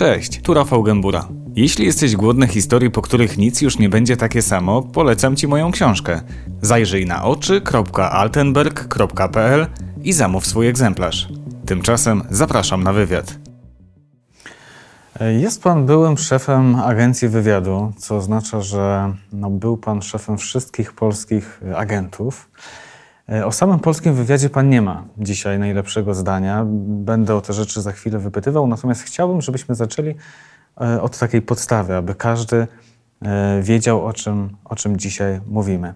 Cześć, tu Rafał Gębura. Jeśli jesteś głodny historii, po których nic już nie będzie takie samo, polecam Ci moją książkę. Zajrzyj na oczy.altenberg.pl i zamów swój egzemplarz. Tymczasem zapraszam na wywiad. Jest Pan byłym szefem agencji wywiadu, co oznacza, że no, był Pan szefem wszystkich polskich agentów. O samym polskim wywiadzie Pan nie ma dzisiaj najlepszego zdania. Będę o te rzeczy za chwilę wypytywał, natomiast chciałbym, żebyśmy zaczęli e, od takiej podstawy, aby każdy e, wiedział, o czym, o czym dzisiaj mówimy.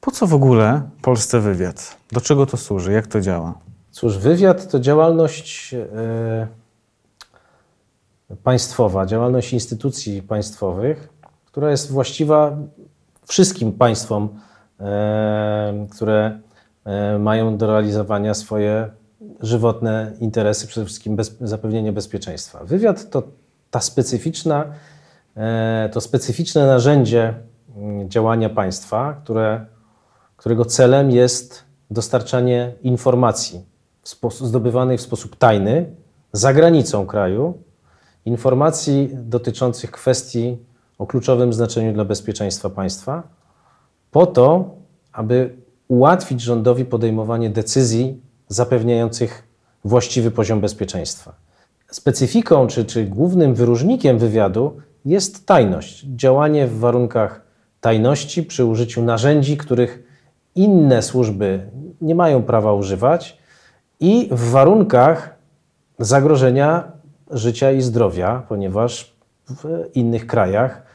Po co w ogóle Polsce wywiad? Do czego to służy? Jak to działa? Cóż, wywiad to działalność e, państwowa, działalność instytucji państwowych, która jest właściwa wszystkim państwom, e, które mają do realizowania swoje żywotne interesy, przede wszystkim bez, zapewnienie bezpieczeństwa. Wywiad to ta specyficzna, e, to specyficzne narzędzie mm, działania państwa, które, którego celem jest dostarczanie informacji w sposób, zdobywanej w sposób tajny za granicą kraju, informacji dotyczących kwestii o kluczowym znaczeniu dla bezpieczeństwa państwa, po to, aby ułatwić rządowi podejmowanie decyzji zapewniających właściwy poziom bezpieczeństwa. Specyfiką czy, czy głównym wyróżnikiem wywiadu jest tajność, działanie w warunkach tajności przy użyciu narzędzi, których inne służby nie mają prawa używać i w warunkach zagrożenia życia i zdrowia, ponieważ w innych krajach,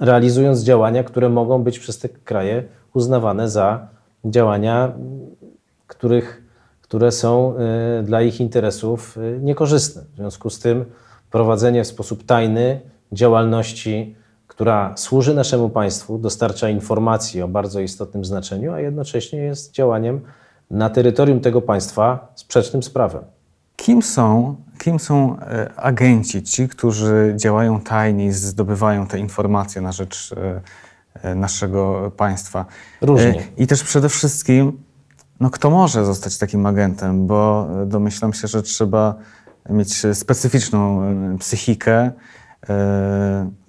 realizując działania, które mogą być przez te kraje uznawane za działania, których, które są y, dla ich interesów y, niekorzystne. W związku z tym prowadzenie w sposób tajny działalności, która służy naszemu państwu, dostarcza informacji o bardzo istotnym znaczeniu, a jednocześnie jest działaniem na terytorium tego państwa sprzecznym z prawem. Kim są, kim są e, agenci, ci, którzy działają tajnie i zdobywają te informacje na rzecz e, e, naszego państwa? Różnie. I też przede wszystkim, no kto może zostać takim agentem, bo domyślam się, że trzeba mieć specyficzną psychikę,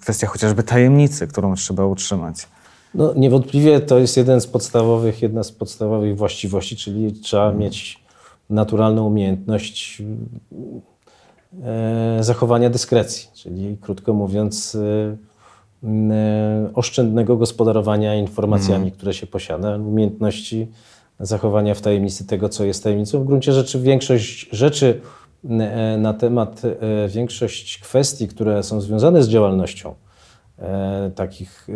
kwestia chociażby tajemnicy, którą trzeba utrzymać. No, niewątpliwie to jest jeden z podstawowych, jedna z podstawowych właściwości, czyli trzeba hmm. mieć naturalną umiejętność zachowania dyskrecji, czyli krótko mówiąc, e, e, oszczędnego gospodarowania informacjami, mm. które się posiada, umiejętności zachowania w tajemnicy tego, co jest tajemnicą. W gruncie rzeczy większość rzeczy na temat, większość kwestii, które są związane z działalnością takich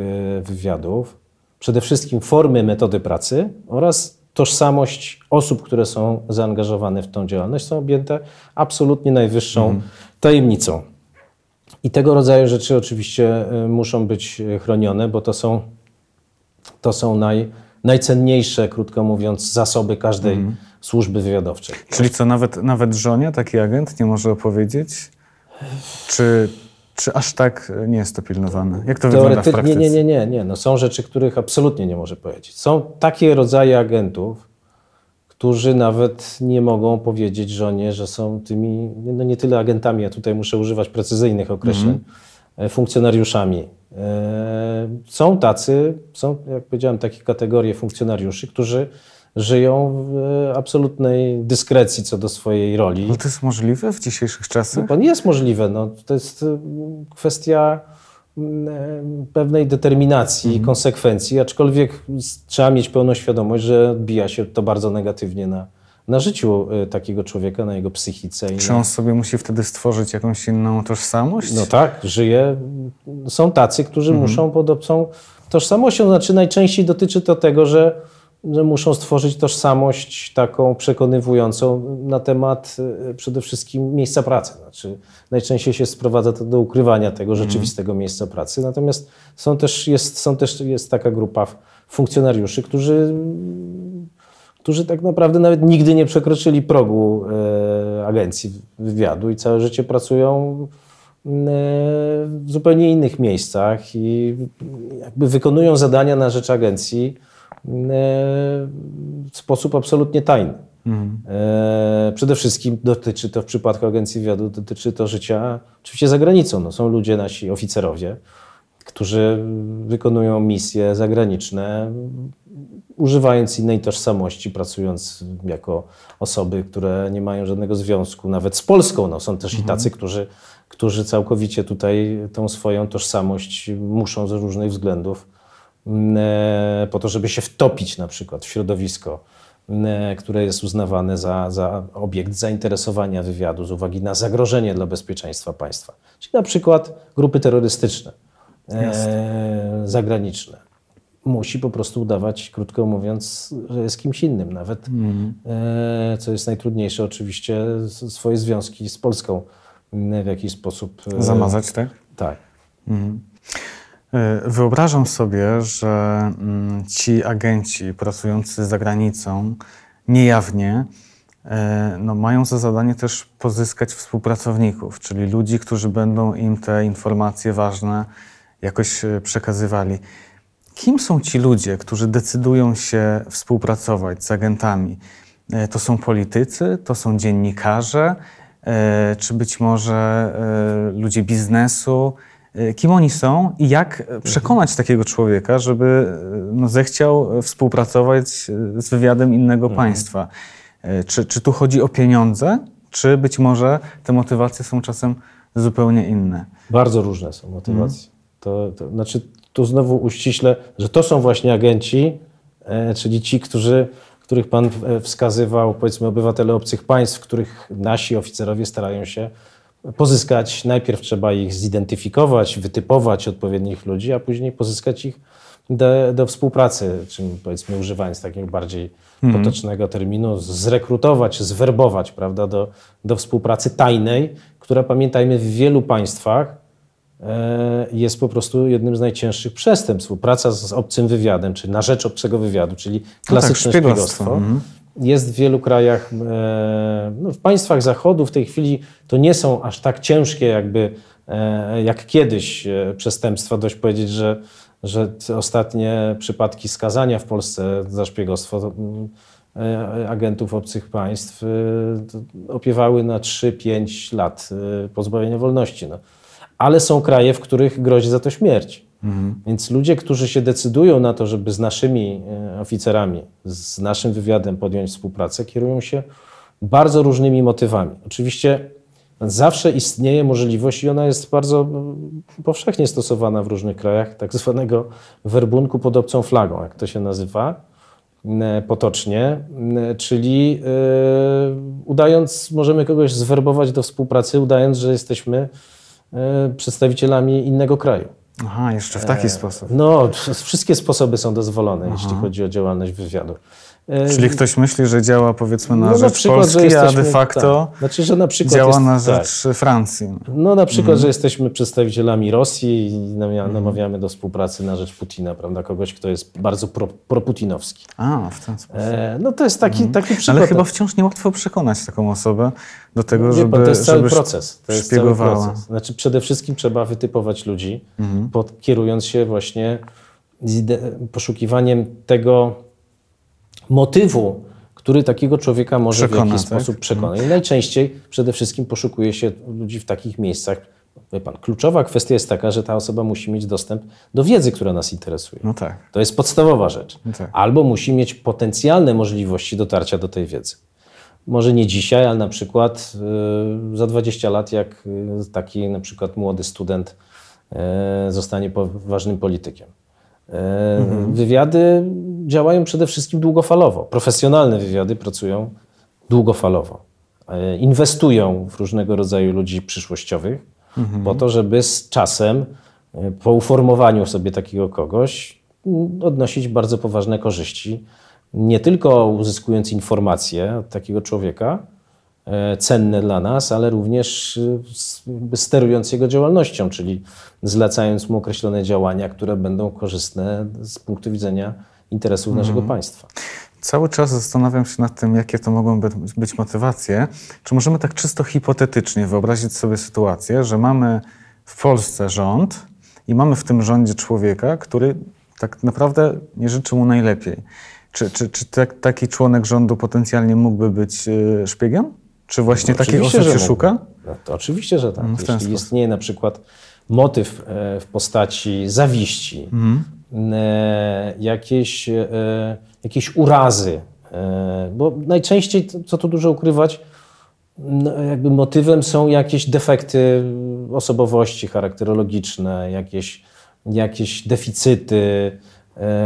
wywiadów, przede wszystkim formy, metody pracy oraz tożsamość osób, które są zaangażowane w tą działalność, są objęte absolutnie najwyższą mhm. tajemnicą. I tego rodzaju rzeczy oczywiście y, muszą być y, chronione, bo to są, to są naj, najcenniejsze, krótko mówiąc, zasoby każdej mhm. służby wywiadowczej. Czyli co, nawet, nawet żonie taki agent nie może opowiedzieć? Czy, czy aż tak nie jest to pilnowane? Jak to wygląda w praktyce? Nie, nie, nie, nie. No są rzeczy, których absolutnie nie może powiedzieć. Są takie rodzaje agentów, którzy nawet nie mogą powiedzieć żonie, że są tymi, no nie tyle agentami, ja tutaj muszę używać precyzyjnych określeń, mm. funkcjonariuszami. E, są tacy, są, jak powiedziałem, takie kategorie funkcjonariuszy, którzy żyją w absolutnej dyskrecji co do swojej roli. Ale to jest możliwe w dzisiejszych czasach? No, jest możliwe. No, to jest y, kwestia mm, pewnej determinacji i mhm. konsekwencji, aczkolwiek trzeba mieć pełną świadomość, że odbija się to bardzo negatywnie na, na życiu takiego człowieka, na jego psychice. Czy on sobie musi wtedy stworzyć jakąś inną tożsamość? No tak, żyje. Są tacy, którzy mhm. muszą pod są tożsamością. Znaczy najczęściej dotyczy to tego, że że muszą stworzyć tożsamość taką przekonywującą na temat e, przede wszystkim miejsca pracy. Znaczy, najczęściej się sprowadza to do ukrywania tego mhm. rzeczywistego mm. miejsca pracy. Natomiast są też, jest, są też jest taka grupa funkcjonariuszy, którzy, którzy tak naprawdę nawet nigdy nie przekroczyli progu e, agencji wywiadu i całe życie pracują e, w zupełnie innych miejscach i jakby wykonują zadania na rzecz agencji w sposób absolutnie tajny. E, przede wszystkim dotyczy to w przypadku Agencji Wywiadu, dotyczy to życia oczywiście za granicą. No, są ludzie, nasi oficerowie, którzy wykonują misje zagraniczne, używając innej tożsamości, pracując jako osoby, które nie mają żadnego związku nawet z Polską. No, są też i tacy, którzy, którzy całkowicie tutaj tą swoją tożsamość muszą z różnych względów e, po to, żeby się wtopić na przykład w środowisko, mm, które jest uznawane za, za obiekt zainteresowania wywiadu z uwagi na zagrożenie dla bezpieczeństwa państwa. Czyli na przykład grupy terrorystyczne e, zagraniczne. Musi po prostu udawać, krótko mówiąc, że jest kimś innym. Nawet, e, co jest najtrudniejsze, oczywiście swoje związki z Polską m, w jakiś sposób. e, Zamazać, tak? Tak. E, Wyobrażam sobie, że mm, ci agenci pracujący za granicą niejawnie e, no, mają za zadanie też pozyskać współpracowników, czyli ludzi, którzy będą im te informacje ważne jakoś e, przekazywali. Kim są ci ludzie, którzy decydują się współpracować z agentami? E, To są politycy, to są dziennikarze, e, czy być może e, ludzie biznesu? E, Kim oni są i jak e, przekonać takiego człowieka, żeby e, no, zechciał współpracować z wywiadem innego państwa? E, Czy, czy tu chodzi o pieniądze, czy być może te motywacje są czasem zupełnie inne? Bardzo różne są motywacje. To, to znaczy, tu znowu uściślę, że to są właśnie agenci, czyli ci, którzy, których Pan wskazywał, powiedzmy, obywatele obcych państw, których nasi oficerowie starają się pozyskać. Najpierw trzeba ich zidentyfikować, wytypować odpowiednich ludzi, a później pozyskać ich do, do współpracy, czym powiedzmy używając takiego bardziej potocznego terminu, zrekrutować, zwerbować prawda, do, do współpracy tajnej, która pamiętajmy w wielu państwach e, jest po prostu jednym z najcięższych przestępstw. Współpraca z obcym wywiadem, czy na rzecz obcego wywiadu, czyli klasyczne szpiegostwo. szpiegostwo, jest w wielu krajach, e, no w państwach Zachodu w tej chwili to nie są aż tak ciężkie jakby e, jak kiedyś e, przestępstwa. Dość powiedzieć, że, że ostatnie przypadki skazania w Polsce za szpiegostwo mm, agentów obcych państw opiewały na 3-5 lat pozbawienia wolności. No. Ale są kraje, w których grozi za to śmierć. Więc ludzie, którzy się decydują na to, żeby z naszymi e, oficerami, z naszym wywiadem podjąć współpracę, kierują się bardzo różnymi motywami. Oczywiście zawsze istnieje możliwość, i ona jest bardzo mm, powszechnie stosowana w różnych krajach, tak zwanego werbunku pod obcą flagą, jak to się nazywa m, potocznie, czyli e, udając, możemy kogoś zwerbować do współpracy, udając, że jesteśmy e, przedstawicielami innego kraju. Aha, jeszcze w taki sposób. No, wszystkie sposoby są dozwolone, jeśli chodzi o działalność wywiadu. E, Czyli ktoś myśli, że działa powiedzmy na no, rzecz przykład, Polski, że a jesteśmy- de facto Tak. Znaczy, że na przykład działa jest, na tak. rzecz Francji. No na przykład, Mhm. że jesteśmy przedstawicielami Rosji i namawiamy do współpracy na rzecz Putina, prawda? Kogoś, kto jest bardzo pro, proputinowski. A, w ten sposób. E, no to jest taki, taki przykład. Mhm. Ale chyba wciąż niełatwo przekonać taką osobę do tego, Wie żeby, pan, to jest cały proces. To jest cały proces. Znaczy przede wszystkim trzeba wytypować ludzi, Mhm. pod, kierując się właśnie poszukiwaniem tego motywu, który takiego człowieka może Przekona, w jakiś tak? sposób przekonać. I najczęściej przede wszystkim poszukuje się ludzi w takich miejscach. Wie pan, kluczowa kwestia jest taka, że ta osoba musi mieć dostęp do wiedzy, która nas interesuje. No tak. To jest podstawowa rzecz. No tak. Albo musi mieć potencjalne możliwości dotarcia do tej wiedzy. Może nie dzisiaj, ale na przykład y, za 20 lat, jak y, taki na przykład młody student y, zostanie poważnym politykiem. Y, Wywiady działają przede wszystkim długofalowo. Profesjonalne wywiady pracują długofalowo. Y, Inwestują w różnego rodzaju ludzi przyszłościowych, po to, żeby z czasem, y, po uformowaniu sobie takiego kogoś, mm, odnosić bardzo poważne korzyści. Nie tylko uzyskując informacje od takiego człowieka, e, cenne dla nas, ale również sterując jego działalnością, czyli zlecając mu określone działania, które będą korzystne z punktu widzenia interesów naszego państwa. Cały czas zastanawiam się nad tym, jakie to mogą być, motywacje. Czy możemy tak czysto hipotetycznie wyobrazić sobie sytuację, że mamy w Polsce rząd i mamy w tym rządzie człowieka, który tak naprawdę nie życzy mu najlepiej. Czy, czy, czy tak, taki członek rządu potencjalnie mógłby być y, szpiegiem? Czy właśnie takiej Oczywiście, osoby się szuka? No, to oczywiście, że tak. Mm, ten Jeśli sposób. istnieje na przykład motyw e, w postaci zawiści, Mhm. E, jakieś, e, jakieś urazy, e, bo najczęściej, co- tu dużo ukrywać, jakby motywem są jakieś defekty osobowości charakterologiczne, jakieś, jakieś deficyty,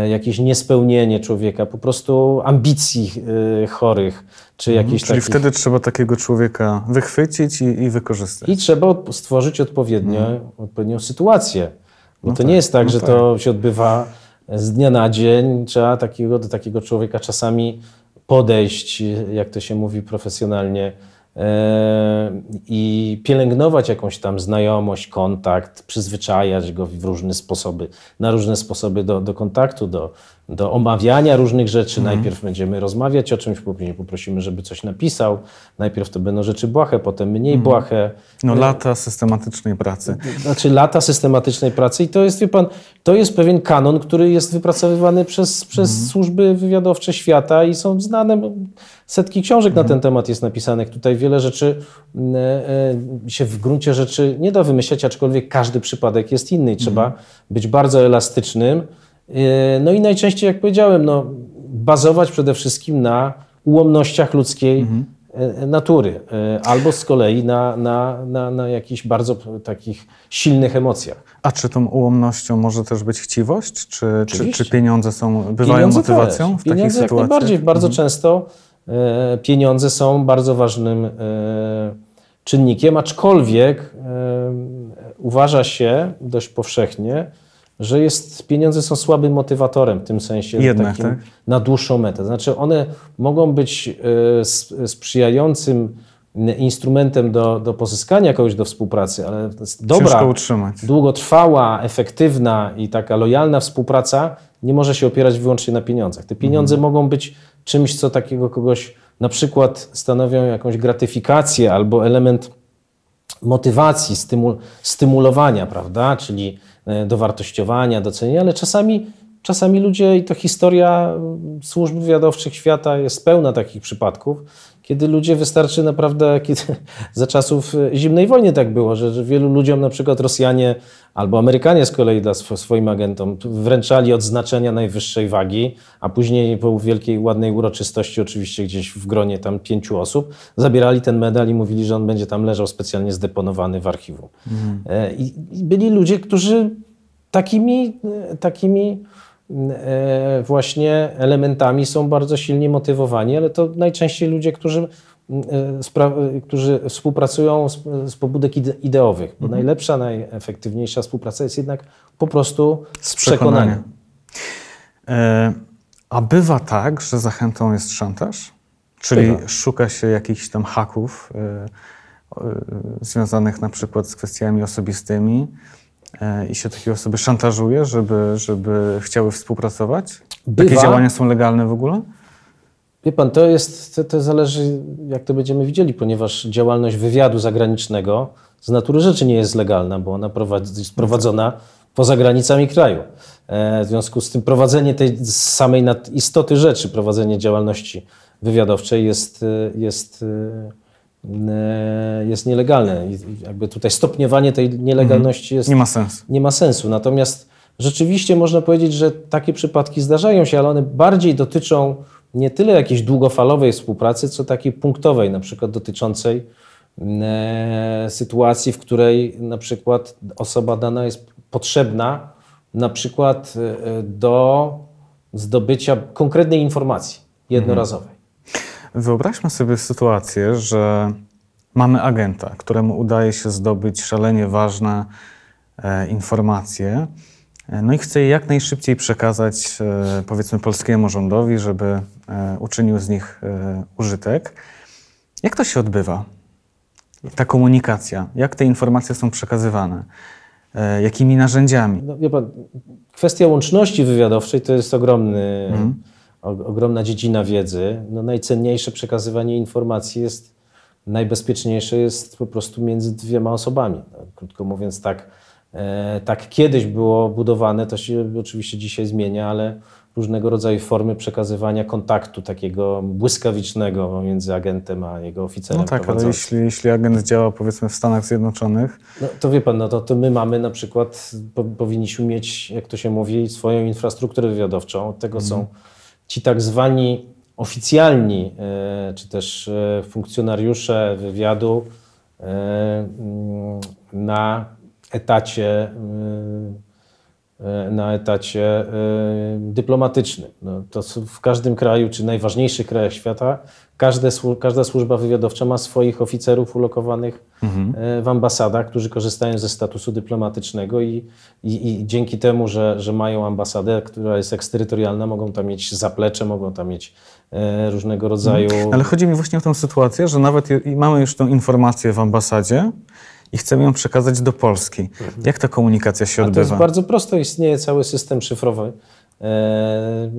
jakieś niespełnienie człowieka, po prostu ambicji chorych, czy jakieś Mhm. Czyli takich... wtedy trzeba takiego człowieka wychwycić i, i wykorzystać. I trzeba stworzyć odpowiednio, odpowiednią sytuację. Bo No to tak, nie jest tak, no że to się odbywa z dnia na dzień. Trzeba takiego, do takiego człowieka czasami podejść, jak to się mówi profesjonalnie, e, i pielęgnować jakąś tam znajomość, kontakt, przyzwyczajać go w różne sposoby, na różne sposoby do, do kontaktu, do, do omawiania różnych rzeczy. Mhm. Najpierw będziemy rozmawiać o czymś, później poprosimy, żeby coś napisał. Najpierw to będą rzeczy błahe, potem mniej błahe. No lata systematycznej pracy. Znaczy lata systematycznej pracy i to jest, wie pan, to jest pewien kanon, który jest wypracowywany przez, przez służby wywiadowcze świata i są znane, setki książek na ten temat jest napisanych. Tutaj wiele rzeczy mm, e, e, się w gruncie rzeczy nie da wymyśleć, aczkolwiek każdy przypadek jest inny i trzeba być bardzo elastycznym. E, No i najczęściej, jak powiedziałem, no, bazować przede wszystkim na ułomnościach ludzkiej e, natury, e, albo z kolei na, na, na, na jakichś bardzo takich silnych emocjach. A czy tą ułomnością może też być chciwość? Czy, czy, czy pieniądze są, bywają Pieniądze motywacją też. w takich pieniądze jak sytuacjach? Mhm. najbardziej. Bardzo często e, pieniądze są bardzo ważnym czynnikiem, aczkolwiek uważa się dość powszechnie, że jest, pieniądze są słabym motywatorem w tym sensie Jednak, takim tak? na dłuższą metę. Znaczy one mogą być e, sprzyjającym instrumentem do, do pozyskania kogoś do współpracy, ale dobra, długotrwała, efektywna i taka lojalna współpraca nie może się opierać wyłącznie na pieniądzach. Te pieniądze mogą być czymś, co takiego kogoś na przykład stanowią jakąś gratyfikację albo element motywacji, stymul, stymulowania, prawda? Czyli dowartościowania, docenienia, ale czasami, czasami ludzie, i to historia mm, służb wywiadowczych świata jest pełna takich przypadków, kiedy ludzie wystarczy naprawdę, kiedy za czasów e, zimnej wojny tak było, że, że wielu ludziom, na przykład Rosjanie albo Amerykanie z kolei dla sw- swoim agentom wręczali odznaczenia najwyższej wagi, a później po wielkiej, ładnej uroczystości, oczywiście gdzieś w gronie tam pięciu osób, zabierali ten medal i mówili, że on będzie tam leżał specjalnie zdeponowany w archiwum. E, I, I byli ludzie, którzy takimi, e, takimi właśnie elementami są bardzo silnie motywowani, ale to najczęściej ludzie, którzy, e, e, którzy współpracują z, z pobudek ide- ideowych, bo najlepsza, najefektywniejsza współpraca jest jednak po prostu z przekonania. E, a bywa tak, że zachętą jest szantaż? Czyli Bywa. szuka się jakichś tam haków e, e, związanych na przykład z kwestiami osobistymi e, i się takie osoby szantażuje, żeby, żeby chciały współpracować? Takie Bywa. działania są legalne w ogóle? Wie pan, to jest, to, to zależy, jak to będziemy widzieli, ponieważ działalność wywiadu zagranicznego z natury rzeczy nie jest legalna, bo ona prowadzi, jest prowadzona poza granicami kraju. E, w związku z tym prowadzenie tej samej istoty rzeczy, prowadzenie działalności wywiadowczej jest, e, jest, e, e, jest nielegalne. I jakby tutaj stopniowanie tej nielegalności jest Nie ma sensu. nie ma sensu. Natomiast rzeczywiście można powiedzieć, że takie przypadki zdarzają się, ale one bardziej dotyczą nie tyle jakiejś długofalowej współpracy, co takiej punktowej, na przykład dotyczącej e, sytuacji, w której na przykład osoba dana jest potrzebna na przykład e, do zdobycia konkretnej informacji jednorazowej. Wyobraźmy sobie sytuację, że mamy agenta, któremu udaje się zdobyć szalenie ważne e, informacje, e, no i chce je jak najszybciej przekazać, e, powiedzmy, polskiemu rządowi, żeby e, uczynił z nich użytek. Jak to się odbywa? Ta komunikacja, jak te informacje są przekazywane? Jakimi narzędziami? No, pan, kwestia łączności wywiadowczej to jest ogromny, o, ogromna dziedzina wiedzy. No, najcenniejsze przekazywanie informacji jest, najbezpieczniejsze jest po prostu między dwiema osobami. No, krótko mówiąc, tak, e, tak kiedyś było budowane, to się oczywiście dzisiaj zmienia, ale różnego rodzaju formy przekazywania kontaktu takiego błyskawicznego między agentem a jego oficerem No tak, ale jeśli, jeśli agent działa powiedzmy w Stanach Zjednoczonych, No, to wie pan, no to, to my mamy na przykład, po, powinniśmy mieć, jak to się mówi, swoją infrastrukturę wywiadowczą. Od tego są ci tak zwani oficjalni, e, czy też e, funkcjonariusze wywiadu e, na etacie na etacie e, dyplomatycznym. No, to w każdym kraju, czy najważniejszych krajach świata, każde, każda służba wywiadowcza ma swoich oficerów ulokowanych e, w ambasadach, którzy korzystają ze statusu dyplomatycznego i, i, i dzięki temu, że, że mają ambasadę, która jest eksterytorialna, mogą tam mieć zaplecze, mogą tam mieć e, różnego rodzaju... ale chodzi mi właśnie o tę sytuację, że nawet mamy już tę informację w ambasadzie i chcemy ją przekazać do Polski. Jak ta komunikacja się Mhm. A to jest odbywa? bardzo prosto. Istnieje cały system szyfrowy, e,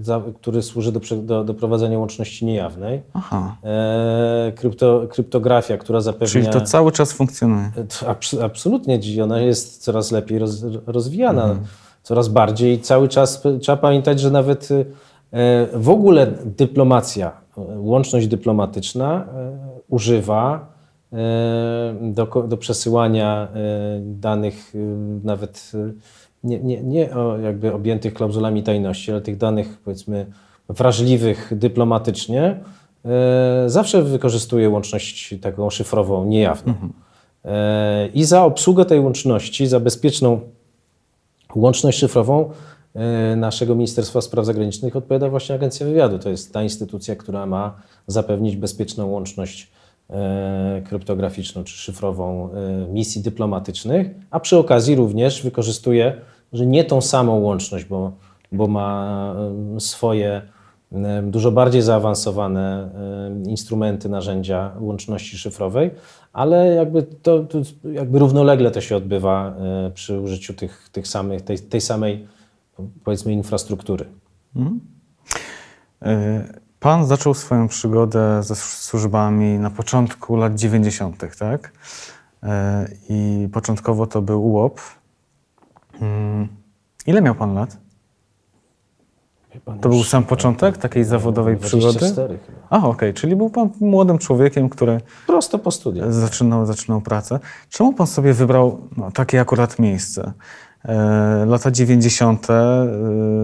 za, który służy do, do, do prowadzenia łączności niejawnej. Aha, E, krypto, kryptografia, która zapewnia... czyli to cały czas funkcjonuje. To abs- absolutnie, dzi- ona jest coraz lepiej roz, rozwijana, Mhm. coraz bardziej cały czas trzeba pamiętać, że nawet e, w ogóle dyplomacja, e, łączność dyplomatyczna e, używa e, do, do przesyłania e, danych y, nawet y, nie, nie, nie jakby objętych klauzulami tajności, ale tych danych powiedzmy wrażliwych dyplomatycznie, e, zawsze wykorzystuje łączność taką szyfrową, niejawną. E, I za obsługę tej łączności, za bezpieczną łączność szyfrową e, naszego Ministerstwa Spraw Zagranicznych odpowiada właśnie Agencja Wywiadu. To jest ta instytucja, która ma zapewnić bezpieczną łączność e, kryptograficzną czy szyfrową e, misji dyplomatycznych, a przy okazji również wykorzystuje, że nie tą samą łączność, bo, bo ma e, swoje e, dużo bardziej zaawansowane e, instrumenty, narzędzia łączności szyfrowej, ale jakby to, to jakby równolegle to się odbywa e, przy użyciu tych, tych samych, tej, tej samej powiedzmy infrastruktury. Y, Pan zaczął swoją przygodę ze służbami na początku lat 90., tak? Y, I początkowo to był UOP. Mm, Ile miał pan lat? Pan, To był sam początek takiej zawodowej przygody? 24 chyba. A, okej, czyli był pan młodym człowiekiem, który Prosto po studiach. zaczynał, zaczynał pracę. Czemu pan sobie wybrał no, takie akurat miejsce? E, lata 90. E,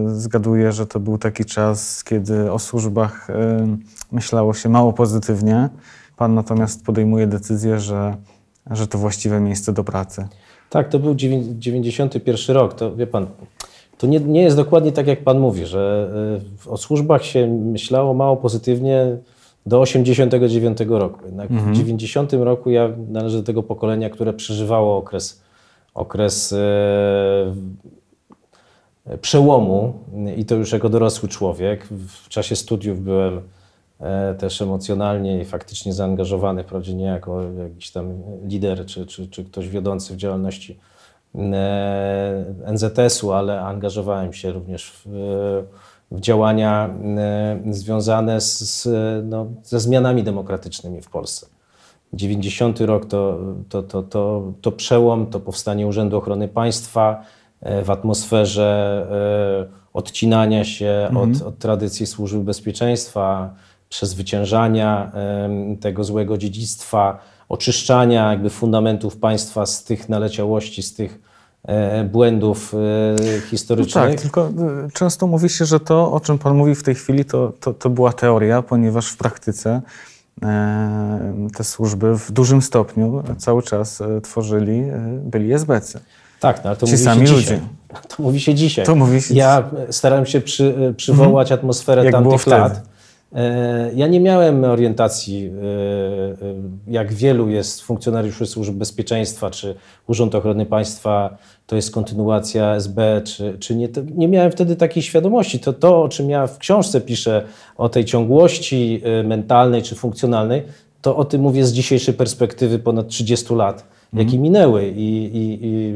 zgaduję, że to był taki czas, kiedy o służbach e, myślało się mało pozytywnie. Pan natomiast podejmuje decyzję, że, że to właściwe miejsce do pracy. Tak, to był dziewię- 91 rok. To wie pan, to nie, nie jest dokładnie tak, jak pan mówi, że o służbach się myślało mało pozytywnie do 89 roku. Jednak w 90 roku ja należę do tego pokolenia, które przeżywało okres, okres e, przełomu i to już jako dorosły człowiek. W czasie studiów byłem e, też emocjonalnie i faktycznie zaangażowany, wprawdzie nie jako jakiś tam lider czy, czy, czy ktoś wiodący w działalności e, NZS-u, ale angażowałem się również w, w działania związane z, no, ze zmianami demokratycznymi w Polsce. 90 rok to, to, to, to, to przełom, to powstanie Urzędu Ochrony Państwa e, w atmosferze e, odcinania się od, od tradycji służby bezpieczeństwa, przezwyciężania tego złego dziedzictwa, oczyszczania jakby fundamentów państwa z tych naleciałości, z tych e, błędów e, No historycznych. tak, tylko często mówi się, że to, o czym Pan mówi w tej chwili, to, to, to była teoria, ponieważ w praktyce te służby w dużym stopniu cały czas e, tworzyli, e, byli SBC. Tak, no, ale to Ci mówi sami się ludzie. To mówi się dzisiaj. To mówi się- Ja starałem się przy, przywołać atmosferę Jak tamtych lat. E, Ja nie miałem orientacji, e, e, jak wielu jest funkcjonariuszy służb bezpieczeństwa, czy Urząd Ochrony Państwa to jest kontynuacja SB, czy, czy nie. Nie miałem wtedy takiej świadomości. To to, o czym ja w książce piszę, o tej ciągłości e, mentalnej czy funkcjonalnej, to o tym mówię z dzisiejszej perspektywy ponad 30 lat, jakie minęły i, i, i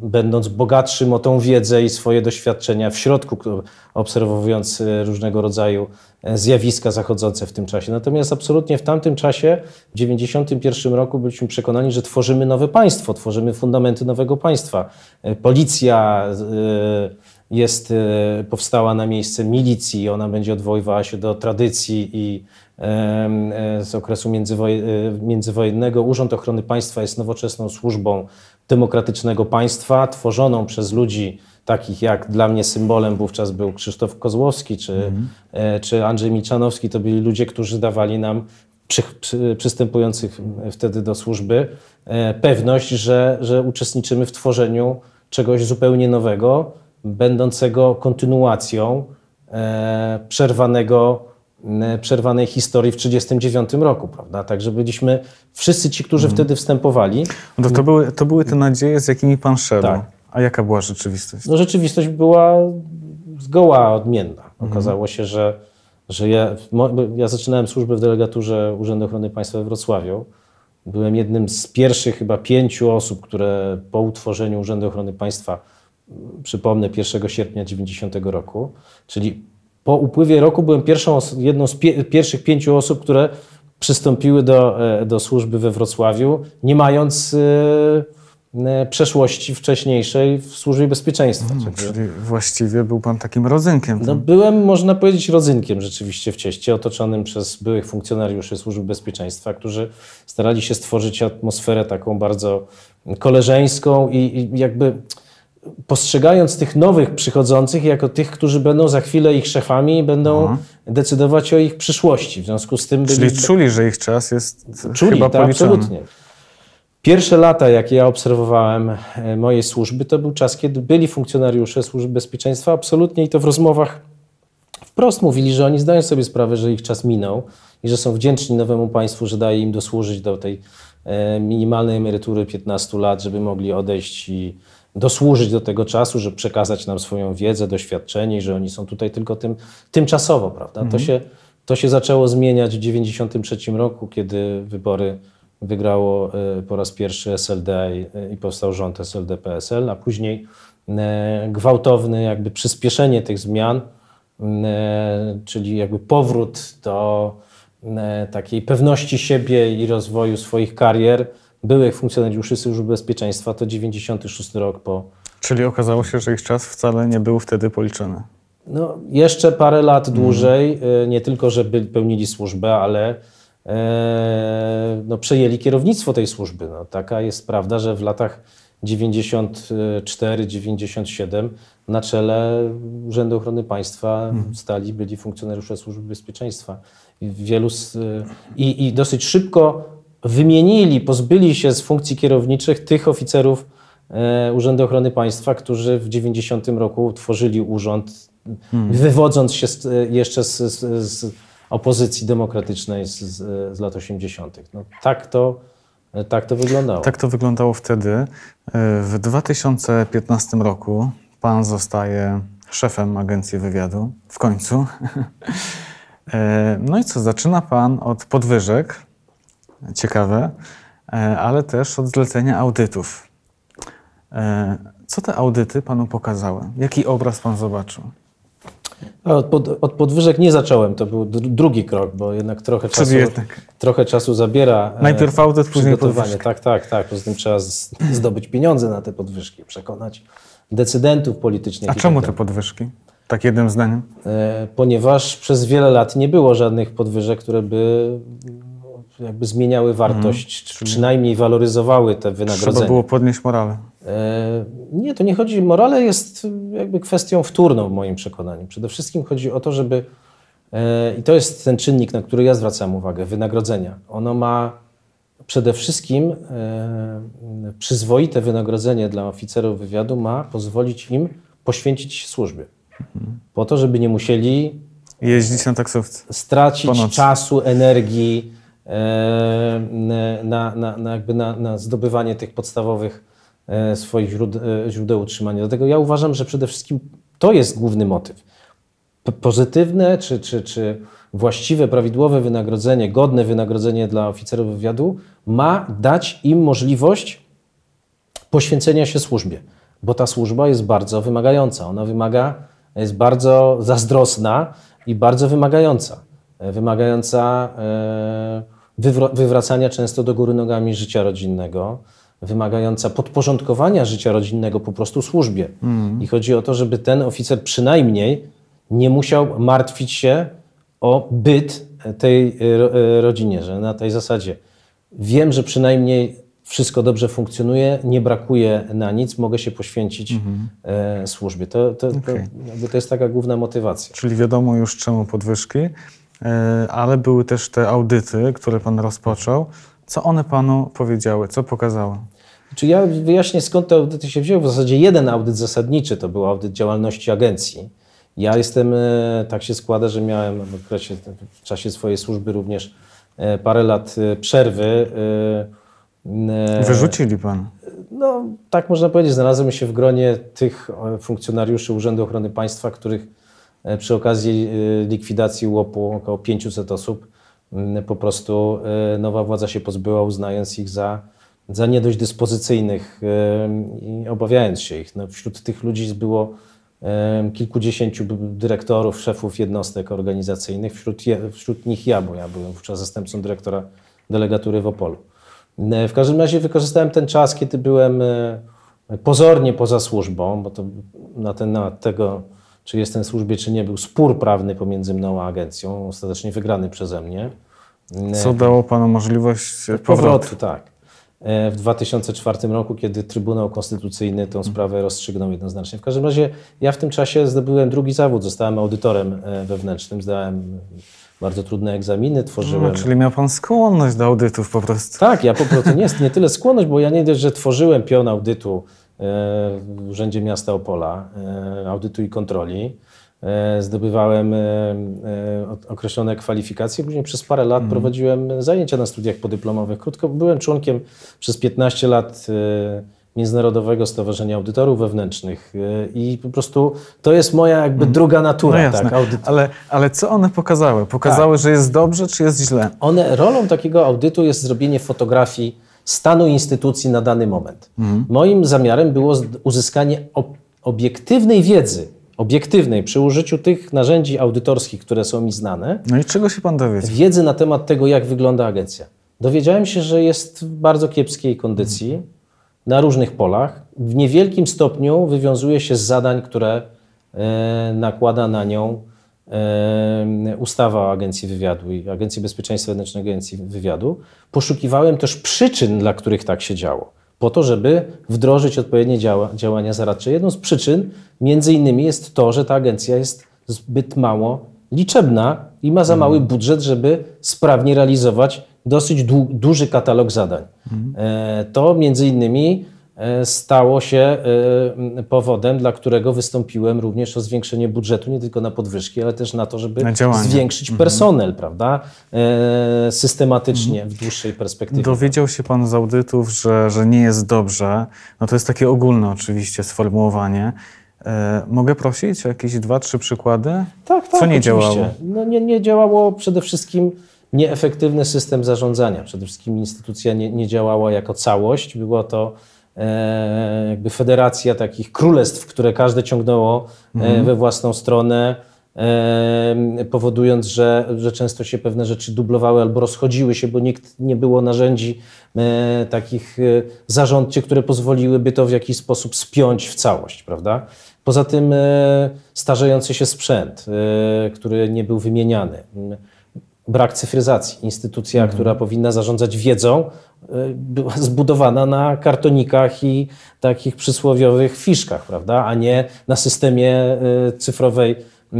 będąc bogatszym o tą wiedzę i swoje doświadczenia w środku, obserwując e, różnego rodzaju e, zjawiska zachodzące w tym czasie. Natomiast absolutnie w tamtym czasie, w 1991 roku, byliśmy przekonani, że tworzymy nowe państwo, tworzymy fundamenty nowego państwa. E, Policja, jest, e, powstała na miejsce milicji, ona będzie odwoływała się do tradycji i e, z okresu międzywoj, e, międzywojennego. Urząd Ochrony Państwa jest nowoczesną służbą demokratycznego państwa, tworzoną przez ludzi takich jak dla mnie symbolem wówczas był Krzysztof Kozłowski czy, e, czy Andrzej Milczanowski. To byli ludzie, którzy dawali nam przy, przy, przystępujących wtedy do służby e, pewność, że, że uczestniczymy w tworzeniu czegoś zupełnie nowego, będącego kontynuacją e, przerwanego, przerwanej historii w 1939 roku, prawda? Także byliśmy wszyscy ci, którzy wtedy wstępowali. No to, były, to były te nadzieje, z jakimi pan szedł. Tak. A jaka była rzeczywistość? No rzeczywistość była zgoła odmienna. Okazało się, że, że ja, ja zaczynałem służbę w delegaturze Urzędu Ochrony Państwa we Wrocławiu. Byłem jednym z pierwszych chyba pięciu osób, które po utworzeniu Urzędu Ochrony Państwa, mm, przypomnę, 1 sierpnia 90 roku, czyli po upływie roku byłem pierwszą, jedną z pie, pierwszych pięciu osób, które przystąpiły do, e, do służby we Wrocławiu, nie mając e, e, przeszłości wcześniejszej w służbie bezpieczeństwa. Także- Czyli właściwie był pan takim rodzynkiem. no, byłem, można powiedzieć, rodzynkiem rzeczywiście w cieście, otoczonym przez byłych funkcjonariuszy Służby Bezpieczeństwa, którzy starali się stworzyć atmosferę taką bardzo koleżeńską i, i jakby postrzegając tych nowych przychodzących jako tych, którzy będą za chwilę ich szefami i będą decydować o ich przyszłości. W związku z tym Czyli byli, czuli, że ich czas jest czuli, chyba policzony. absolutnie. Pierwsze lata, jakie ja obserwowałem e, mojej służby, to był czas, kiedy byli funkcjonariusze Służby Bezpieczeństwa absolutnie i to w rozmowach wprost mówili, że oni zdają sobie sprawę, że ich czas minął i że są wdzięczni nowemu państwu, że daje im dosłużyć do tej e, minimalnej emerytury 15 lat, żeby mogli odejść i dosłużyć do tego czasu, żeby przekazać nam swoją wiedzę, doświadczenie i że oni są tutaj tylko tym, tymczasowo, prawda? To, się, to się zaczęło zmieniać w 1993 roku, kiedy wybory wygrało e, po raz pierwszy SLD i, i powstał rząd SLD-PSL, a później e, gwałtowne jakby przyspieszenie tych zmian, czyli jakby powrót do takiej pewności siebie i rozwoju swoich karier byłych funkcjonariuszy Służby Bezpieczeństwa, to 96 rok po, Czyli okazało się, że ich czas wcale nie był wtedy policzony. no, jeszcze parę lat dłużej, e, nie tylko, że pełnili służbę, ale e, no, przejęli kierownictwo tej służby. No, taka jest prawda, że w latach 94-97 na czele Urzędu Ochrony Państwa stali byli funkcjonariusze Służby Bezpieczeństwa. I, wielu z, i, I dosyć szybko wymienili, pozbyli się z funkcji kierowniczych tych oficerów e, Urzędu Ochrony Państwa, którzy w 90 roku tworzyli urząd, wywodząc się z, jeszcze z, z, z opozycji demokratycznej z, lat 80. No, tak, to, tak to wyglądało. Tak to wyglądało wtedy. E, W 2015 roku pan zostaje szefem agencji wywiadu. W końcu. E, No i co, zaczyna pan od podwyżek, ciekawe, e, ale też od zlecenia audytów. E, Co te audyty panu pokazały? Jaki obraz pan zobaczył? A Od, pod, od podwyżek nie zacząłem, to był dr- drugi krok, bo jednak trochę Czyli czasu, jednak. trochę czasu zabiera. e, Najpierw audyt, później podwyżki. Tak, tak, tak. Poza tym trzeba zdobyć pieniądze na te podwyżki, przekonać decydentów politycznych. A tak czemu te podwyżki? Tak jednym zdaniem. Ponieważ przez wiele lat nie było żadnych podwyżek, które by no, jakby zmieniały wartość, czy przynajmniej waloryzowały te Trzeba wynagrodzenia. było podnieść morale. E, Nie, to nie chodzi. Morale jest jakby kwestią wtórną w moim przekonaniu. Przede wszystkim chodzi o to, żeby. e, I to jest ten czynnik, na który ja zwracam uwagę wynagrodzenia. Ono ma przede wszystkim e, przyzwoite wynagrodzenie dla oficerów wywiadu ma pozwolić im poświęcić się służbie. Po to, żeby nie musieli Jeździć na taksówce. stracić czasu, energii na, na, na, jakby na, na zdobywanie tych podstawowych e, swoich źródeł, e, źródeł utrzymania. Dlatego ja uważam, że przede wszystkim to jest główny motyw. Pozytywne czy, czy, czy właściwe, prawidłowe wynagrodzenie, godne wynagrodzenie dla oficerów wywiadu ma dać im możliwość poświęcenia się służbie, bo ta służba jest bardzo wymagająca. Ona wymaga, jest bardzo zazdrosna i bardzo wymagająca. E, Wymagająca e, wywracania często do góry nogami życia rodzinnego, wymagająca podporządkowania życia rodzinnego po prostu służbie. I chodzi o to, żeby ten oficer przynajmniej nie musiał martwić się o byt tej e, ro- rodzinie, że na tej zasadzie wiem, że przynajmniej wszystko dobrze funkcjonuje, nie brakuje na nic, mogę się poświęcić e, służbie. To, to, to, Okej. jakby to jest taka główna motywacja. Czyli wiadomo już czemu podwyżki, ale były też te audyty, które pan rozpoczął. Co one panu powiedziały? Co pokazały? Czy ja wyjaśnię, skąd te audyty się wzięły? W zasadzie jeden audyt zasadniczy to był audyt działalności agencji. Ja jestem, e, tak się składa, że miałem w, okresie, w czasie swojej służby również e, parę lat e, przerwy. e, e, Wyrzucili pan. No, tak można powiedzieć. Znalazłem się w gronie tych e, funkcjonariuszy Urzędu Ochrony Państwa, których e, przy okazji e, likwidacji łopu około 500 osób po prostu e, nowa władza się pozbyła, uznając ich za, za nie dość dyspozycyjnych e, i obawiając się ich. No, wśród tych ludzi było e, kilkudziesięciu dyrektorów, szefów jednostek organizacyjnych, wśród, wśród nich ja, bo ja byłem wówczas zastępcą dyrektora delegatury w Opolu. E, W każdym razie wykorzystałem ten czas, kiedy byłem e, pozornie poza służbą, bo to na temat tego, czy jestem w służbie, czy nie, był spór prawny pomiędzy mną a agencją, ostatecznie wygrany przeze mnie. E, Co dało panu możliwość e, powrotu? Powrotu, tak. E, W 2004 roku, kiedy Trybunał Konstytucyjny tą sprawę rozstrzygnął jednoznacznie. W każdym razie ja w tym czasie zdobyłem drugi zawód, zostałem audytorem e, wewnętrznym, zdałem bardzo trudne egzaminy, tworzyłem... No, czyli miał pan skłonność do audytów po prostu. Tak, ja po prostu nie, nie tyle skłonność, bo ja nie dość, że tworzyłem pion audytu w Urzędzie Miasta Opola, e, audytu i kontroli. E, Zdobywałem e, e, określone kwalifikacje. Później przez parę lat prowadziłem zajęcia na studiach podyplomowych. Krótko byłem członkiem przez 15 lat e, Międzynarodowego Stowarzyszenia Audytorów Wewnętrznych e, i po prostu to jest moja jakby druga No natura. jasne, tak, audyt. ale, ale co one pokazały? Pokazały, że jest dobrze, czy jest źle? One, rolą takiego audytu jest zrobienie fotografii stanu instytucji na dany moment. Moim zamiarem było uzyskanie ob- obiektywnej wiedzy, obiektywnej przy użyciu tych narzędzi audytorskich, które są mi znane, No i czego się pan dowiedział? wiedzy na temat tego, jak wygląda agencja. Dowiedziałem się, że jest w bardzo kiepskiej kondycji na różnych polach. W niewielkim stopniu wywiązuje się z zadań, które e, nakłada na nią ustawa o Agencji Wywiadu i Agencji Bezpieczeństwa Wewnętrznego Agencji Wywiadu. Poszukiwałem też przyczyn, dla których tak się działo, po to, żeby wdrożyć odpowiednie działa, działania zaradcze. Jedną z przyczyn, między innymi, jest to, że ta agencja jest zbyt mało liczebna i ma za mały budżet, żeby sprawnie realizować dosyć dłu- duży katalog zadań. E, To między innymi stało się e, powodem, dla którego wystąpiłem również o zwiększenie budżetu nie tylko na podwyżki, ale też na to, żeby Na zwiększyć personel, prawda? E, Systematycznie w dłuższej perspektywie. Dowiedział się pan z audytów, że, że nie jest dobrze. No to jest takie ogólne oczywiście sformułowanie. E, mogę prosić o jakieś dwa, trzy przykłady? Tak, tak, Co nie oczywiście. działało? No nie, nie działało przede wszystkim nieefektywny system zarządzania. Przede wszystkim instytucja nie, nie działała jako całość. Było to e, jakby federacja takich królestw, które każde ciągnęło e, we własną stronę, e, powodując, że, że często się pewne rzeczy dublowały albo rozchodziły się, bo nikt nie było narzędzi e, takich e, zarządczych, które pozwoliłyby to w jakiś sposób spiąć w całość, prawda? Poza tym e, starzejący się sprzęt, e, który nie był wymieniany. Brak cyfryzacji. Instytucja, która powinna zarządzać wiedzą, e, była zbudowana na kartonikach i takich przysłowiowych fiszkach, prawda? a nie na systemie e, cyfrowej, e,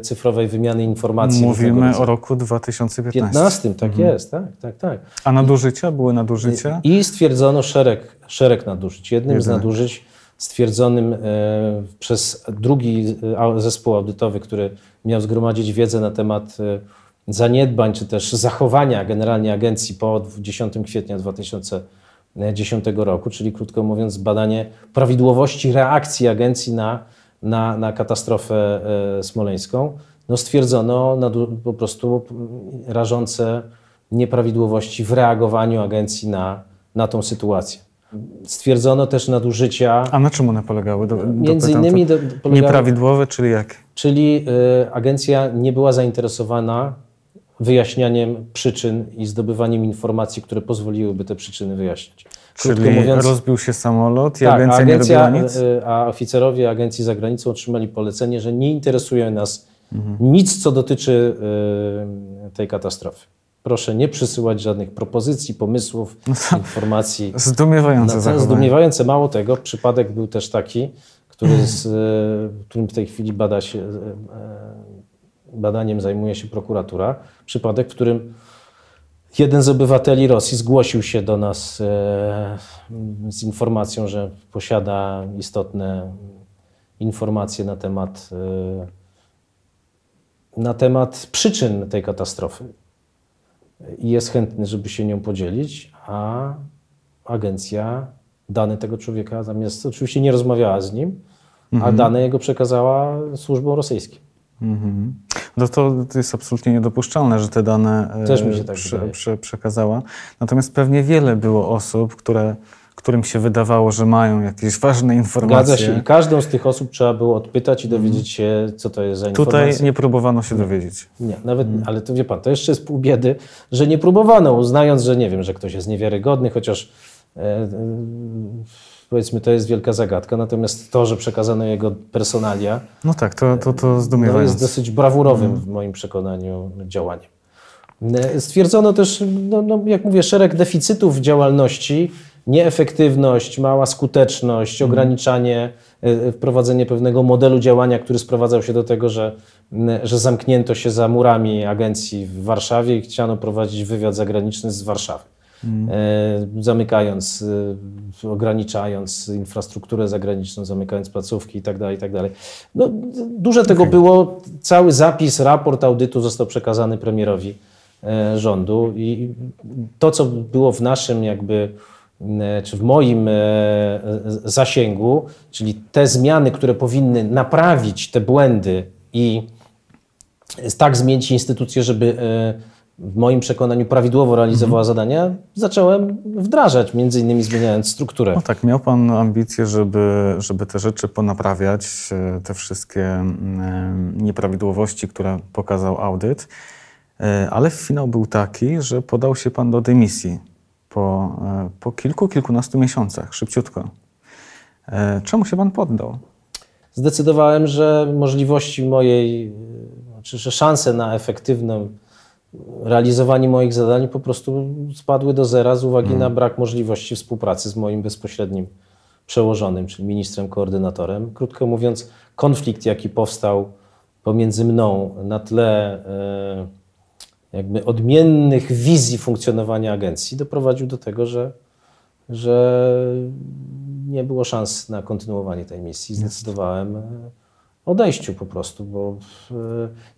cyfrowej wymiany informacji. Mówimy o roku 2015. 15, tak jest, tak, tak, tak. A nadużycia? Były nadużycia? I stwierdzono szereg, szereg nadużyć. Jednym z nadużyć stwierdzonym e, przez drugi e, zespół audytowy, który miał zgromadzić wiedzę na temat e, zaniedbań czy też zachowania generalnie agencji po 10 kwietnia 2010 roku, czyli krótko mówiąc badanie prawidłowości reakcji agencji na, na, na katastrofę e, smoleńską, no stwierdzono po prostu rażące nieprawidłowości w reagowaniu agencji na, na tą sytuację. Stwierdzono też nadużycia, A na czym one polegały? Do, między innymi do, polegały, Nieprawidłowe, czyli jak? czyli y, agencja nie była zainteresowana wyjaśnianiem przyczyn i zdobywaniem informacji, które pozwoliłyby te przyczyny wyjaśnić. Krótko Czyli mówiąc, rozbił się samolot i tak, agencja, a nie agencja, robiła nic? y, a oficerowie agencji za granicą otrzymali polecenie, że nie interesuje nas Mhm. nic, co dotyczy y, tej katastrofy. Proszę nie przysyłać żadnych propozycji, pomysłów, informacji. Zdumiewające No, zachowanie. zdumiewające. Mało tego, przypadek był też taki, który z, y, którym w tej chwili bada się, badaniem zajmuje się prokuratura. Przypadek, w którym jeden z obywateli Rosji zgłosił się do nas e, z informacją, że posiada istotne informacje na temat, e, na temat przyczyn tej katastrofy i jest chętny, żeby się nią podzielić, a agencja dane tego człowieka zamiast, oczywiście nie rozmawiała z nim, a dane jego przekazała służbom rosyjskim. Mhm. No to, to jest absolutnie niedopuszczalne, że te dane e, Też mi się tak prze, prze, przekazała. Natomiast pewnie wiele było osób, które, którym się wydawało, że mają jakieś ważne informacje. Zgadza się. I każdą z tych osób trzeba było odpytać i dowiedzieć się, co to jest za informacja. Tutaj nie próbowano się dowiedzieć. Nie, nawet, ale to wie pan, to jeszcze jest pół biedy, że nie próbowano, uznając, że nie wiem, że ktoś jest niewiarygodny, chociaż e, e, powiedzmy, to jest wielka zagadka. Natomiast to, że przekazano jego personalia, No tak, to, to, to no, jest dosyć brawurowym w moim przekonaniu działaniem. E, Stwierdzono też, no, no, jak mówię, szereg deficytów w działalności, nieefektywność, mała skuteczność, ograniczanie, e, wprowadzenie pewnego modelu działania, który sprowadzał się do tego, że, że zamknięto się za murami agencji w Warszawie i chciano prowadzić wywiad zagraniczny z Warszawy. E, zamykając, e, ograniczając infrastrukturę zagraniczną, zamykając placówki itd. itd. No, d- dużo tego było. Cały zapis, raport audytu został przekazany premierowi e, rządu i to, co było w naszym jakby, czy w moim zasięgu, czyli te zmiany, które powinny naprawić te błędy i tak zmienić instytucję, żeby w moim przekonaniu prawidłowo realizowała zadania, zacząłem wdrażać, między innymi zmieniając strukturę. No tak, miał Pan ambicje, żeby, żeby te rzeczy ponaprawiać, e, te wszystkie mm, nieprawidłowości, które pokazał audyt, E, ale finał był taki, że podał się Pan do dymisji po, e, po kilku, kilkunastu miesiącach, szybciutko. E, Czemu się Pan poddał? Zdecydowałem, że możliwości mojej, e, znaczy, że szanse na efektywne realizowanie moich zadań po prostu spadły do zera z uwagi na brak możliwości współpracy z moim bezpośrednim przełożonym, czyli ministrem koordynatorem. Krótko mówiąc, konflikt, jaki powstał pomiędzy mną na tle e, jakby odmiennych wizji funkcjonowania agencji, doprowadził do tego, że, że nie było szans na kontynuowanie tej misji. Zdecydowałem e, odejściu po prostu, bo e,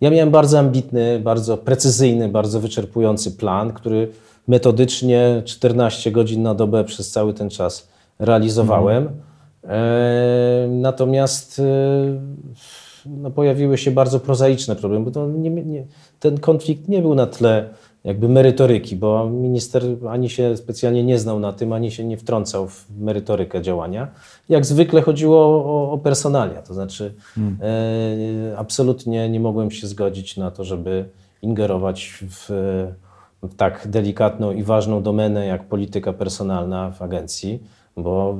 ja miałem bardzo ambitny, bardzo precyzyjny, bardzo wyczerpujący plan, który metodycznie 14 godzin na dobę przez cały ten czas realizowałem. E, Natomiast e, no, pojawiły się bardzo prozaiczne problemy, bo nie, nie, ten konflikt nie był na tle jakby merytoryki, bo minister ani się specjalnie nie znał na tym, ani się nie wtrącał w merytorykę działania. Jak zwykle chodziło o, o personalia, to znaczy e, absolutnie nie mogłem się zgodzić na to, żeby ingerować w, w tak delikatną i ważną domenę jak polityka personalna w agencji, bo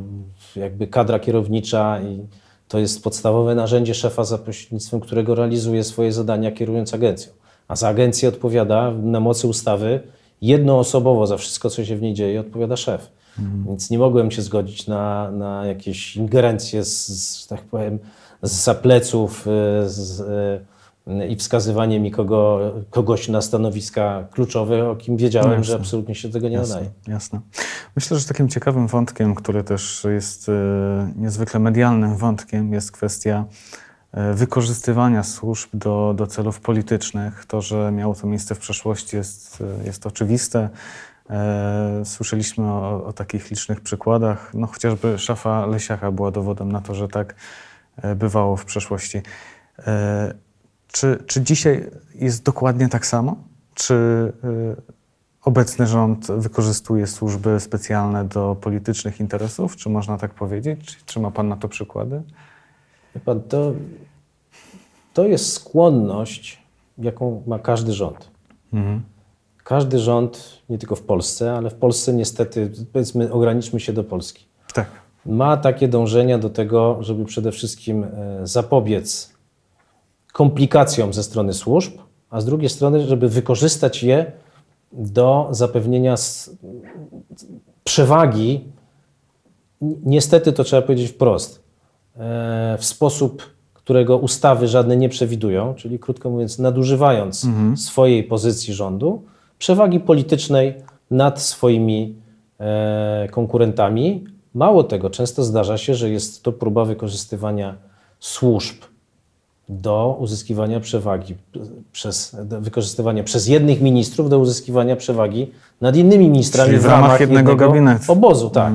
jakby kadra kierownicza i to jest podstawowe narzędzie szefa, za pośrednictwem którego realizuje swoje zadania kierując agencją. A za agencję odpowiada na mocy ustawy jednoosobowo za wszystko, co się w niej dzieje, odpowiada szef. Więc nie mogłem się zgodzić na, na jakieś ingerencje, z, z, tak powiem, z zapleców y, z, y, i wskazywanie mi kogo, kogoś na stanowiska kluczowe, o kim wiedziałem, No że jasne. absolutnie się tego nie nadaje. Jasne, jasne. Myślę, że takim ciekawym wątkiem, który też jest e, niezwykle medialnym wątkiem, jest kwestia wykorzystywania służb do, do celów politycznych. To, że miało to miejsce w przeszłości jest, e, jest oczywiste. E, Słyszeliśmy o, o takich licznych przykładach. No, chociażby szafa Lesiaka była dowodem na to, że tak e, bywało w przeszłości. E, Czy, czy dzisiaj jest dokładnie tak samo? Czy e, obecny rząd wykorzystuje służby specjalne do politycznych interesów? Czy można tak powiedzieć? Czy, czy ma Pan na to przykłady? Pan, to, to jest skłonność, jaką ma każdy rząd. Mhm. Każdy rząd, nie tylko w Polsce, ale w Polsce niestety, powiedzmy, ograniczmy się do Polski, Tak. ma takie dążenia do tego, żeby przede wszystkim e, zapobiec komplikacjom ze strony służb, a z drugiej strony, żeby wykorzystać je do zapewnienia przewagi, Ni- niestety to trzeba powiedzieć wprost, e, w sposób, którego ustawy żadne nie przewidują, czyli krótko mówiąc, nadużywając swojej pozycji rządu, przewagi politycznej nad swoimi e, konkurentami. Mało tego, często zdarza się, że jest to próba wykorzystywania służb do uzyskiwania przewagi, przez, wykorzystywania przez jednych ministrów do uzyskiwania przewagi nad innymi ministrami Czyli w ramach jednego gabinetu. obozu. Tak.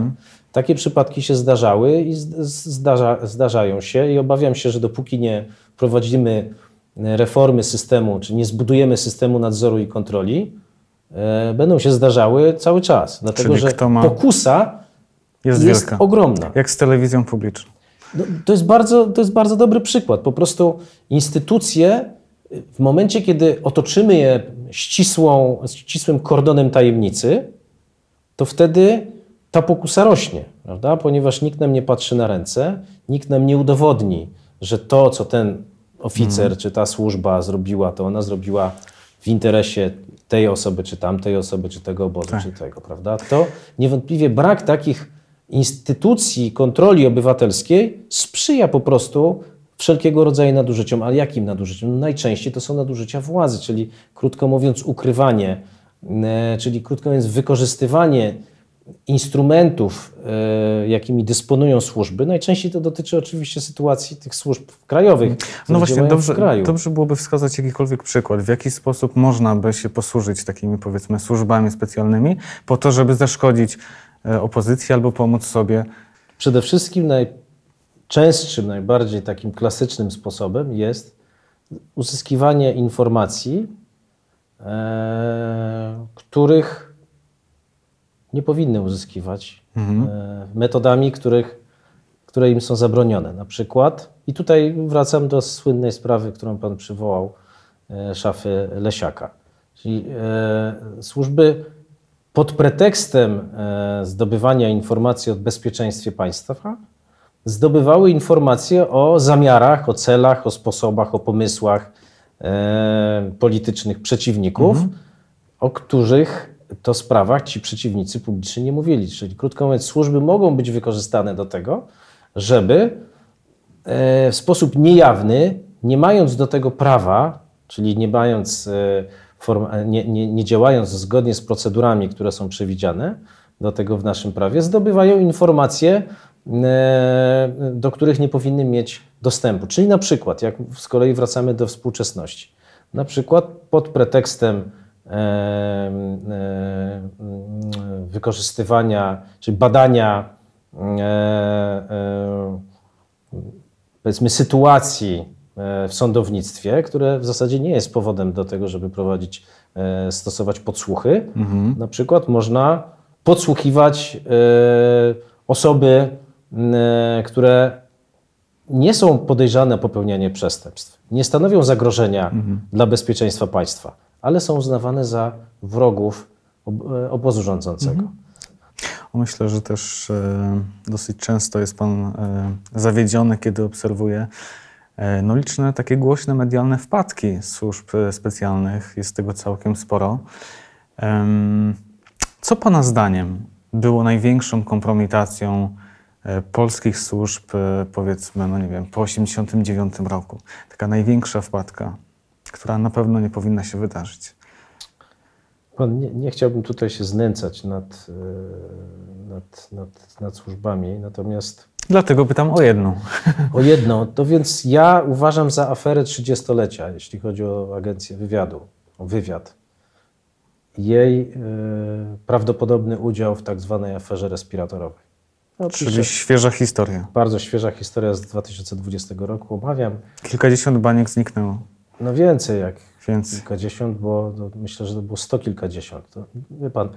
Takie przypadki się zdarzały i zdarza, zdarzają się i obawiam się, że dopóki nie prowadzimy reformy systemu, czy nie zbudujemy systemu nadzoru i kontroli, e, będą się zdarzały cały czas. Dlatego, Czyli że ma- pokusa Jest, jest wielka. ogromna. Jak z telewizją publiczną. No, to, jest bardzo, to jest bardzo dobry przykład. Po prostu instytucje, w momencie, kiedy otoczymy je ścisłą, ścisłym kordonem tajemnicy, to wtedy ta pokusa rośnie, prawda? ponieważ nikt nam nie patrzy na ręce, nikt nam nie udowodni, że to, co ten oficer czy ta służba zrobiła, to ona zrobiła w interesie tej osoby, czy tamtej osoby, czy tego obozu, czy tego, prawda? To niewątpliwie brak takich instytucji kontroli obywatelskiej sprzyja po prostu wszelkiego rodzaju nadużyciom. Ale jakim nadużyciom? No najczęściej to są nadużycia władzy, czyli krótko mówiąc ukrywanie, e, czyli krótko mówiąc wykorzystywanie instrumentów, e, jakimi dysponują służby. Najczęściej to dotyczy oczywiście sytuacji tych służb krajowych. No właśnie, dobrze, dobrze byłoby wskazać jakikolwiek przykład, w jaki sposób można by się posłużyć takimi, powiedzmy, służbami specjalnymi, po to, żeby zaszkodzić e, opozycji albo pomóc sobie. Przede wszystkim najczęstszym, najbardziej takim klasycznym sposobem jest uzyskiwanie informacji, e, których nie powinny uzyskiwać e, metodami, których, które im są zabronione. Na przykład, i tutaj wracam do słynnej sprawy, którą Pan przywołał, e, szafy Lesiaka. Czyli e, służby pod pretekstem e, zdobywania informacji o bezpieczeństwie państwa zdobywały informacje o zamiarach, o celach, o sposobach, o pomysłach e, politycznych przeciwników, o których to sprawach ci przeciwnicy publicznie nie mówili. Czyli krótko mówiąc, służby mogą być wykorzystane do tego, żeby e, w sposób niejawny, nie mając do tego prawa, czyli nie mając, e, nie, nie, nie działając zgodnie z procedurami, które są przewidziane do tego w naszym prawie, zdobywają informacje, e, do których nie powinny mieć dostępu. Czyli na przykład, jak z kolei wracamy do współczesności, na przykład pod pretekstem wykorzystywania, czy badania powiedzmy sytuacji e, w sądownictwie, które w zasadzie nie jest powodem do tego, żeby prowadzić, e, stosować podsłuchy. Na przykład można podsłuchiwać e, osoby, które nie są podejrzane o popełnianie przestępstw, nie stanowią zagrożenia dla bezpieczeństwa państwa, ale są uznawane za wrogów e, obozu rządzącego. Myślę, że też e, dosyć często jest Pan e, zawiedziony, kiedy obserwuje no, liczne takie głośne medialne wpadki służb specjalnych. Jest tego całkiem sporo. Co Pana zdaniem było największą kompromitacją polskich służb, powiedzmy, no nie wiem, po 1989 roku? Taka największa wpadka, która na pewno nie powinna się wydarzyć. Pan, nie, nie chciałbym tutaj się znęcać nad, e, nad, nad, nad służbami, natomiast Dlatego pytam o jedną. o jedno, to więc ja uważam za aferę trzydziestolecia, jeśli chodzi o agencję wywiadu, o wywiad. Jej e, prawdopodobny udział w tak zwanej aferze respiratorowej. No, Czyli świeża historia. bardzo świeża historia z 2020 roku, omawiam. Kilkadziesiąt baniek zniknęło, No więcej jak więc kilkadziesiąt, bo myślę, że to było sto kilkadziesiąt. To, wie pan,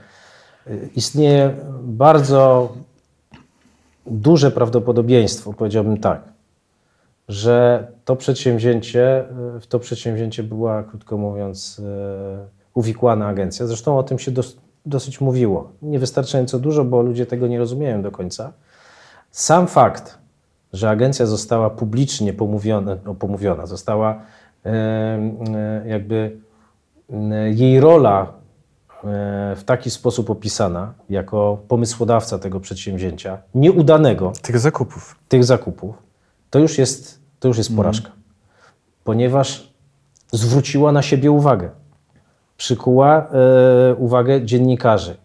y, istnieje bardzo duże prawdopodobieństwo, powiedziałbym tak, że to przedsięwzięcie, y, w to przedsięwzięcie była, krótko mówiąc, y, uwikłana agencja. Zresztą o tym się dos, dosyć mówiło. Niewystarczająco dużo, bo ludzie tego nie rozumieją do końca. Sam fakt, że agencja została publicznie pomówiona, no, pomówiona została jakby e, jej rola e, w taki sposób opisana jako pomysłodawca tego przedsięwzięcia, nieudanego, Tych zakupów. tych zakupów, to już jest, to już jest porażka. Ponieważ zwróciła na siebie uwagę. Przykuła e, uwagę dziennikarzy.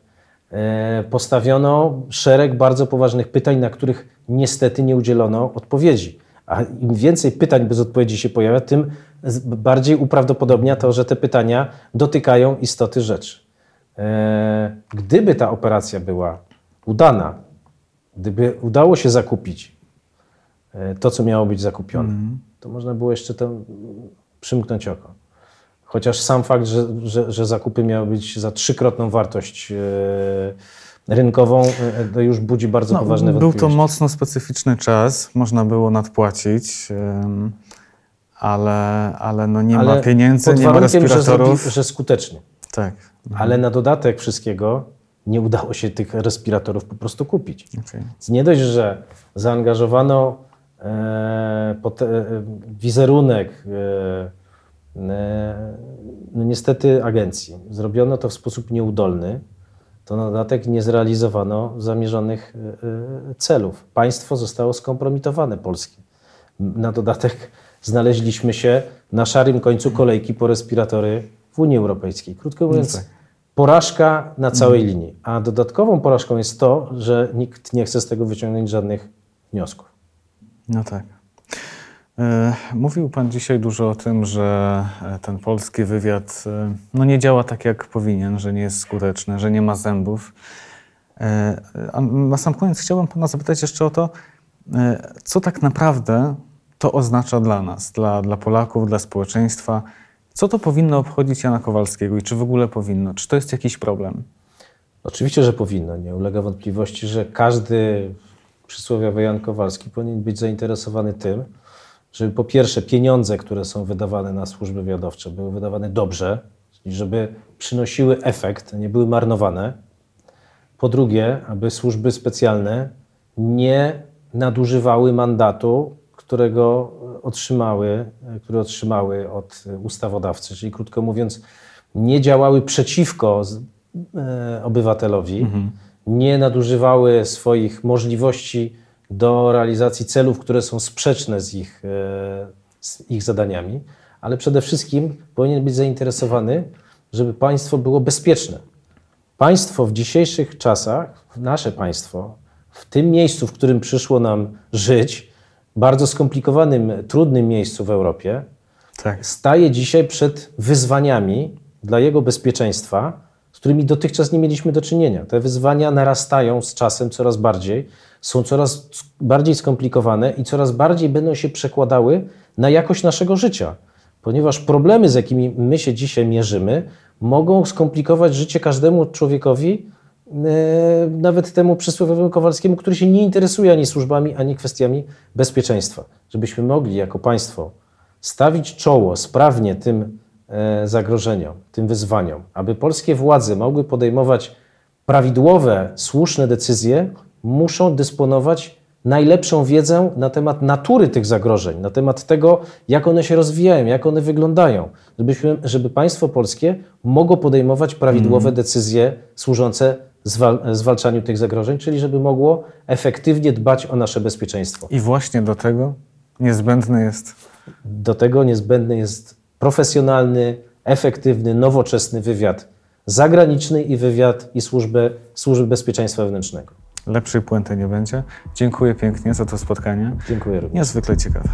E, postawiono szereg bardzo poważnych pytań, na których niestety nie udzielono odpowiedzi. A im więcej pytań bez odpowiedzi się pojawia, tym bardziej uprawdopodobnia to, że te pytania dotykają istoty rzeczy. E, gdyby ta operacja była udana, gdyby udało się zakupić e, to, co miało być zakupione, to można było jeszcze to mm, przymknąć oko. Chociaż sam fakt, że, że, że zakupy miały być za trzykrotną wartość e, rynkową, to już budzi bardzo No, poważne był to wątpliwości. mocno specyficzny czas, można było nadpłacić, ale, ale no nie ma Ale pieniędzy, pod nie ma warunkiem, że, respiratorów. zrobi, że skutecznie. Tak. Ale na dodatek wszystkiego nie udało się tych respiratorów po prostu kupić. okej. Więc nie dość, że zaangażowano e, pot, e, wizerunek e, e, no niestety agencji. Zrobiono to w sposób nieudolny, to na dodatek nie zrealizowano zamierzonych e, e, celów. Państwo zostało skompromitowane polskie. Na dodatek znaleźliśmy się na szarym końcu kolejki po respiratory w Unii Europejskiej. Krótko mówiąc, tak. porażka na całej linii. A dodatkową porażką jest to, że nikt nie chce z tego wyciągnąć żadnych wniosków. No tak. E, Mówił Pan dzisiaj dużo o tym, że e, ten polski wywiad e, no nie działa tak, jak powinien, że nie jest skuteczny, że nie ma zębów. A na sam koniec chciałbym Pana zapytać jeszcze o to, co tak naprawdę to oznacza dla nas, dla, dla Polaków, dla społeczeństwa. Co to powinno obchodzić Jana Kowalskiego i czy w ogóle powinno? Czy to jest jakiś problem? Oczywiście, że powinno. Nie ulega wątpliwości, że każdy przysłowiowy Jan Kowalski powinien być zainteresowany tym, żeby po pierwsze pieniądze, które są wydawane na służby wywiadowcze, były wydawane dobrze, czyli żeby przynosiły efekt, nie były marnowane. Po drugie, aby służby specjalne nie nadużywały mandatu, którego otrzymały, który otrzymały od ustawodawcy, czyli krótko mówiąc, nie działały przeciwko e, obywatelowi, nie nadużywały swoich możliwości do realizacji celów, które są sprzeczne z ich, e, z ich zadaniami, ale przede wszystkim powinien być zainteresowany, żeby państwo było bezpieczne. Państwo w dzisiejszych czasach, nasze państwo, w tym miejscu, w którym przyszło nam żyć, bardzo skomplikowanym, trudnym miejscu w Europie, Tak. staje dzisiaj przed wyzwaniami dla jego bezpieczeństwa, z którymi dotychczas nie mieliśmy do czynienia. Te wyzwania narastają z czasem coraz bardziej, są coraz bardziej skomplikowane i coraz bardziej będą się przekładały na jakość naszego życia, ponieważ problemy, z jakimi my się dzisiaj mierzymy, mogą skomplikować życie każdemu człowiekowi, nawet temu przysłowiowemu Kowalskiemu, który się nie interesuje ani służbami, ani kwestiami bezpieczeństwa. Żebyśmy mogli jako państwo stawić czoło sprawnie tym e, zagrożeniom, tym wyzwaniom, aby polskie władze mogły podejmować prawidłowe, słuszne decyzje, muszą dysponować najlepszą wiedzą na temat natury tych zagrożeń, na temat tego, jak one się rozwijają, jak one wyglądają, żebyśmy, żeby państwo polskie mogło podejmować prawidłowe decyzje służące zwal, zwalczaniu tych zagrożeń, czyli żeby mogło efektywnie dbać o nasze bezpieczeństwo. I właśnie do tego niezbędny jest Do tego niezbędny jest profesjonalny, efektywny, nowoczesny wywiad zagraniczny i wywiad i służby, służby bezpieczeństwa wewnętrznego. lepszej puenty nie będzie. Dziękuję pięknie za to spotkanie. Dziękuję również. Niezwykle ciekawe.